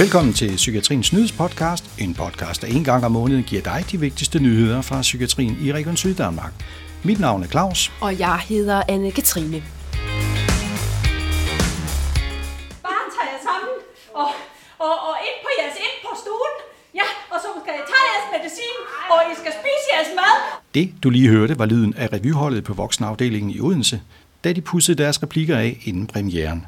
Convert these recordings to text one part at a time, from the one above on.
Velkommen til Psykiatriens Nyhedspodcast, en podcast, der en gang om måneden giver dig de vigtigste nyheder fra psykiatrien i Region Syddanmark. Mit navn er Claus. Og jeg hedder Anne-Katrine. Bare tager jeg sammen og, og, og ind på jeres ind på stuen. Ja, og så skal jeg tage jeres medicin, og I skal spise jeres mad. Det, du lige hørte, var lyden af revyholdet på voksenafdelingen i Odense, da de pudsede deres replikker af inden premieren.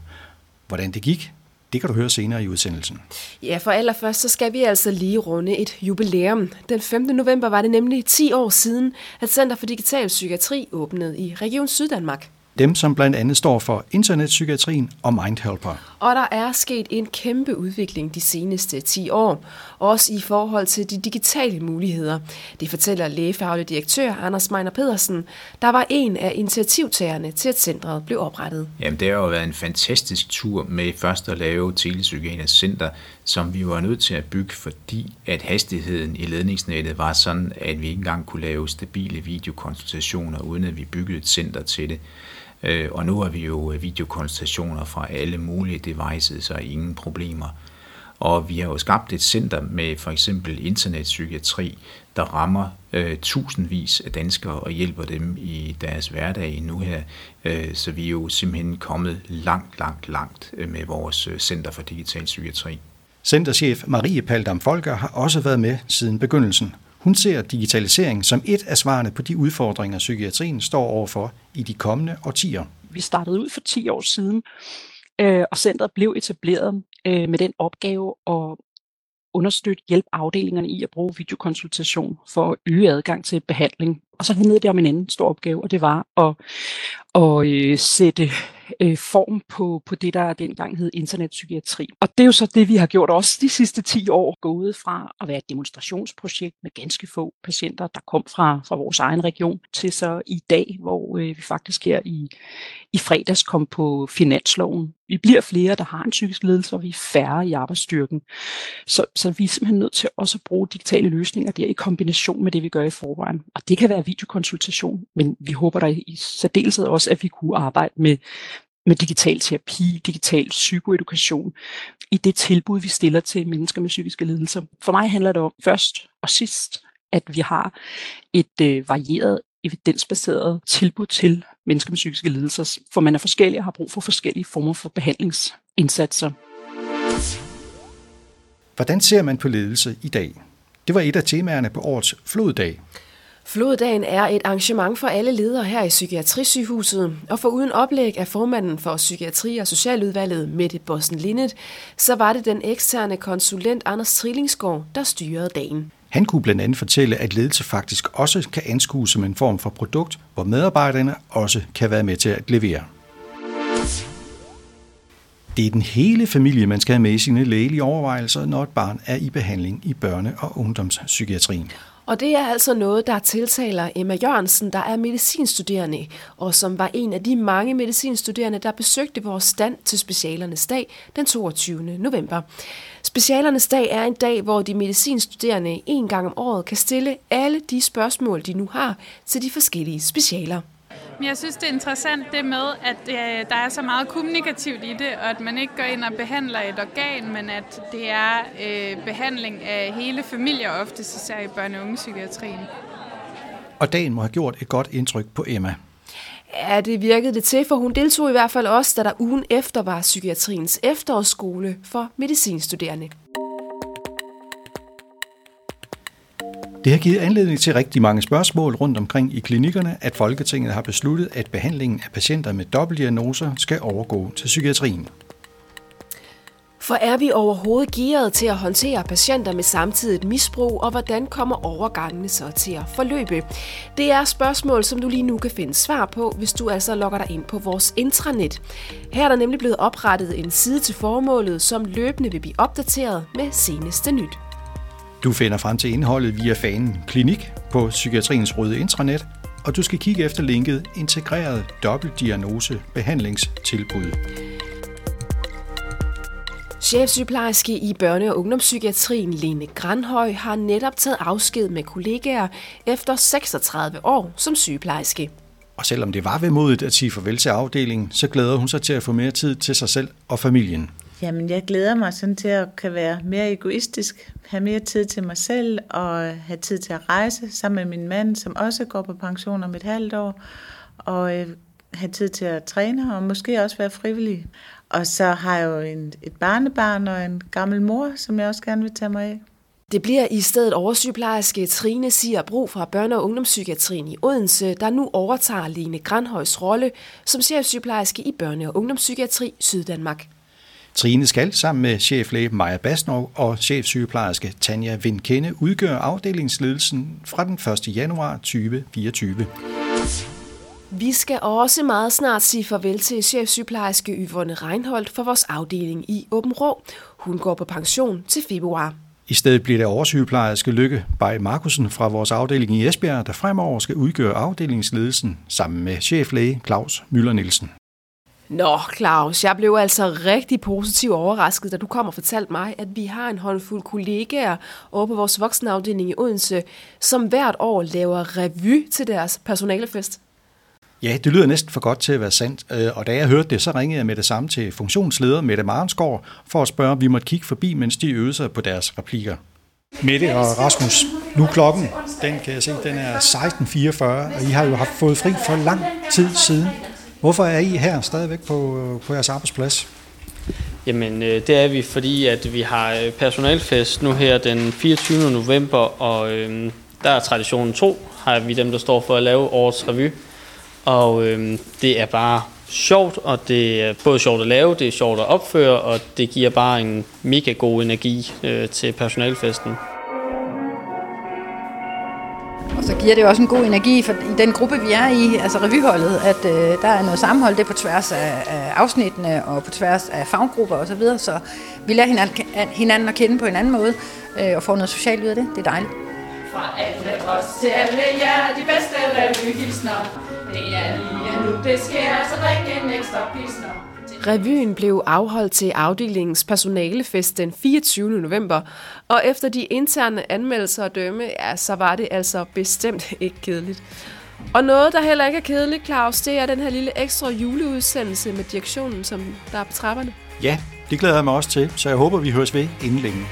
Hvordan det gik, det kan du høre senere i udsendelsen. Ja, for allerførst så skal vi altså lige runde et jubilæum. Den 5. november var det nemlig 10 år siden, at Center for Digital Psykiatri åbnede i Region Syddanmark. Dem, som blandt andet står for internetpsykiatrien og Mindhelper. Og der er sket en kæmpe udvikling de seneste 10 år, også i forhold til de digitale muligheder. Det fortæller lægefaglig direktør Anders Meiner Pedersen, der var en af initiativtagerne til, at centret blev oprettet. Jamen, det har jo været en fantastisk tur med først at lave Telepsykiatrisk Center, som vi var nødt til at bygge, fordi at hastigheden i ledningsnettet var sådan, at vi ikke engang kunne lave stabile videokonsultationer, uden at vi byggede et center til det. Øh, og nu har vi jo øh, videokonstationer fra alle mulige devices og ingen problemer. Og vi har jo skabt et center med for eksempel internetpsykiatri, der rammer øh, tusindvis af danskere og hjælper dem i deres hverdag nu her. Øh, så vi er jo simpelthen kommet langt, langt, langt øh, med vores øh, Center for Digital Psykiatri. Centerchef Marie Paldam Folker har også været med siden begyndelsen. Hun ser digitalisering som et af svarene på de udfordringer, psykiatrien står overfor i de kommende årtier. Vi startede ud for 10 år siden, øh, og centret blev etableret øh, med den opgave at understøtte hjælp afdelingerne i at bruge videokonsultation for at øge adgang til behandling. Og så handlede det om en anden stor opgave, og det var at, at øh, sætte øh, form på, på det, der dengang hed internetpsykiatri. Og det er jo så det, vi har gjort også de sidste 10 år, gået fra at være et demonstrationsprojekt med ganske få patienter, der kom fra, fra vores egen region, til så i dag, hvor øh, vi faktisk her i, i fredags kom på finansloven. Vi bliver flere, der har en psykisk ledelse, og vi er færre i arbejdsstyrken. Så, så vi er simpelthen nødt til også at bruge digitale løsninger der i kombination med det, vi gør i forvejen. Og det kan være videokonsultation, men vi håber da i særdeleshed også, at vi kunne arbejde med, med digital terapi, digital psykoedukation i det tilbud, vi stiller til mennesker med psykiske lidelser. For mig handler det om først og sidst, at vi har et øh, varieret evidensbaseret tilbud til mennesker med psykiske lidelser, for man er forskellig og har brug for forskellige former for behandlingsindsatser. Hvordan ser man på ledelse i dag? Det var et af temaerne på årets Floddag. Floddagen er et arrangement for alle ledere her i Psykiatrisygehuset, og for uden oplæg af formanden for Psykiatri- og Socialudvalget, Mette Bossen Linnet, så var det den eksterne konsulent Anders Trillingsgaard, der styrede dagen. Han kunne blandt andet fortælle, at ledelse faktisk også kan anskues som en form for produkt, hvor medarbejderne også kan være med til at levere. Det er den hele familie, man skal have med i sine lægelige overvejelser, når et barn er i behandling i børne- og ungdomspsykiatrien. Og det er altså noget, der tiltaler Emma Jørgensen, der er medicinstuderende, og som var en af de mange medicinstuderende, der besøgte vores stand til specialernes dag den 22. november. Specialernes dag er en dag, hvor de medicinstuderende en gang om året kan stille alle de spørgsmål, de nu har til de forskellige specialer. Men jeg synes, det er interessant det med, at øh, der er så meget kommunikativt i det, og at man ikke går ind og behandler et organ, men at det er øh, behandling af hele familier, ofte især i børne- og ungepsykiatrien. Og dagen må have gjort et godt indtryk på Emma. Ja, det virkede det til, for hun deltog i hvert fald også, da der ugen efter var psykiatriens efterårsskole for medicinstuderende. Det har givet anledning til rigtig mange spørgsmål rundt omkring i klinikkerne, at Folketinget har besluttet, at behandlingen af patienter med dobbeltdiagnoser skal overgå til psykiatrien. For er vi overhovedet gearet til at håndtere patienter med samtidigt misbrug, og hvordan kommer overgangene så til at forløbe? Det er spørgsmål, som du lige nu kan finde svar på, hvis du altså logger dig ind på vores intranet. Her er der nemlig blevet oprettet en side til formålet, som løbende vil blive opdateret med seneste nyt. Du finder frem til indholdet via fanen Klinik på Psykiatriens Røde Intranet, og du skal kigge efter linket Integreret Dobbeltdiagnose Behandlingstilbud. Chefsygeplejerske i børne- og ungdomspsykiatrien Lene Granhøj har netop taget afsked med kollegaer efter 36 år som sygeplejerske. Og selvom det var vemodigt at sige farvel til afdelingen, så glæder hun sig til at få mere tid til sig selv og familien. Jamen, jeg glæder mig sådan til at kan være mere egoistisk, have mere tid til mig selv og have tid til at rejse sammen med min mand, som også går på pension om et halvt år, og øh, have tid til at træne og måske også være frivillig. Og så har jeg jo en, et barnebarn og en gammel mor, som jeg også gerne vil tage mig af. Det bliver i stedet oversygeplejerske Trine Siger Bro fra Børne- og Ungdomspsykiatrien i Odense, der nu overtager Lene Granhøjs rolle som chefsygeplejerske i Børne- og Ungdomspsykiatri Syddanmark. Trine skal sammen med cheflæge Maja Basnov og chefsygeplejerske Tanja Vindkende udgøre afdelingsledelsen fra den 1. januar 2024. Vi skal også meget snart sige farvel til chefsygeplejerske Yvonne Reinholdt for vores afdeling i Åben Rå. Hun går på pension til februar. I stedet bliver det oversygeplejerske Lykke Bay Markusen fra vores afdeling i Esbjerg, der fremover skal udgøre afdelingsledelsen sammen med cheflæge Claus Møller Nielsen. Nå, Claus, jeg blev altså rigtig positivt overrasket, da du kom og fortalte mig, at vi har en håndfuld kollegaer over på vores voksenafdeling i Odense, som hvert år laver revy til deres personalefest. Ja, det lyder næsten for godt til at være sandt, øh, og da jeg hørte det, så ringede jeg med det samme til funktionsleder Mette Marensgaard for at spørge, om vi måtte kigge forbi, mens de øvede sig på deres replikker. Mette og Rasmus, nu klokken, den kan jeg se, den er 16.44, og I har jo haft fået fri for lang tid siden. Hvorfor er I her stadigvæk på, på jeres arbejdsplads? Jamen, øh, det er vi, fordi at vi har øh, personalfest nu her den 24. november, og øh, der er traditionen tro, har vi dem, der står for at lave årets revy. Og øh, det er bare sjovt, og det er både sjovt at lave, det er sjovt at opføre, og det giver bare en mega god energi øh, til personalfesten. Og så giver det jo også en god energi for i den gruppe, vi er i, altså revyholdet, at øh, der er noget sammenhold, det er på tværs af, af afsnittene og på tværs af faggrupper osv., så, videre, så vi lærer hinanden, hinanden at kende på en anden måde øh, og får noget socialt ud af det. Det er dejligt. Fra alle os til alle jer, de bedste revyhilsner. Det er lige nu, det sker, så drik en ekstra pilsner. Revyen blev afholdt til afdelingens personalefest den 24. november, og efter de interne anmeldelser at dømme, ja, så var det altså bestemt ikke kedeligt. Og noget, der heller ikke er kedeligt, Claus, det er den her lille ekstra juleudsendelse med direktionen, som der er på trapperne. Ja, det glæder jeg mig også til, så jeg håber, vi høres ved inden længe.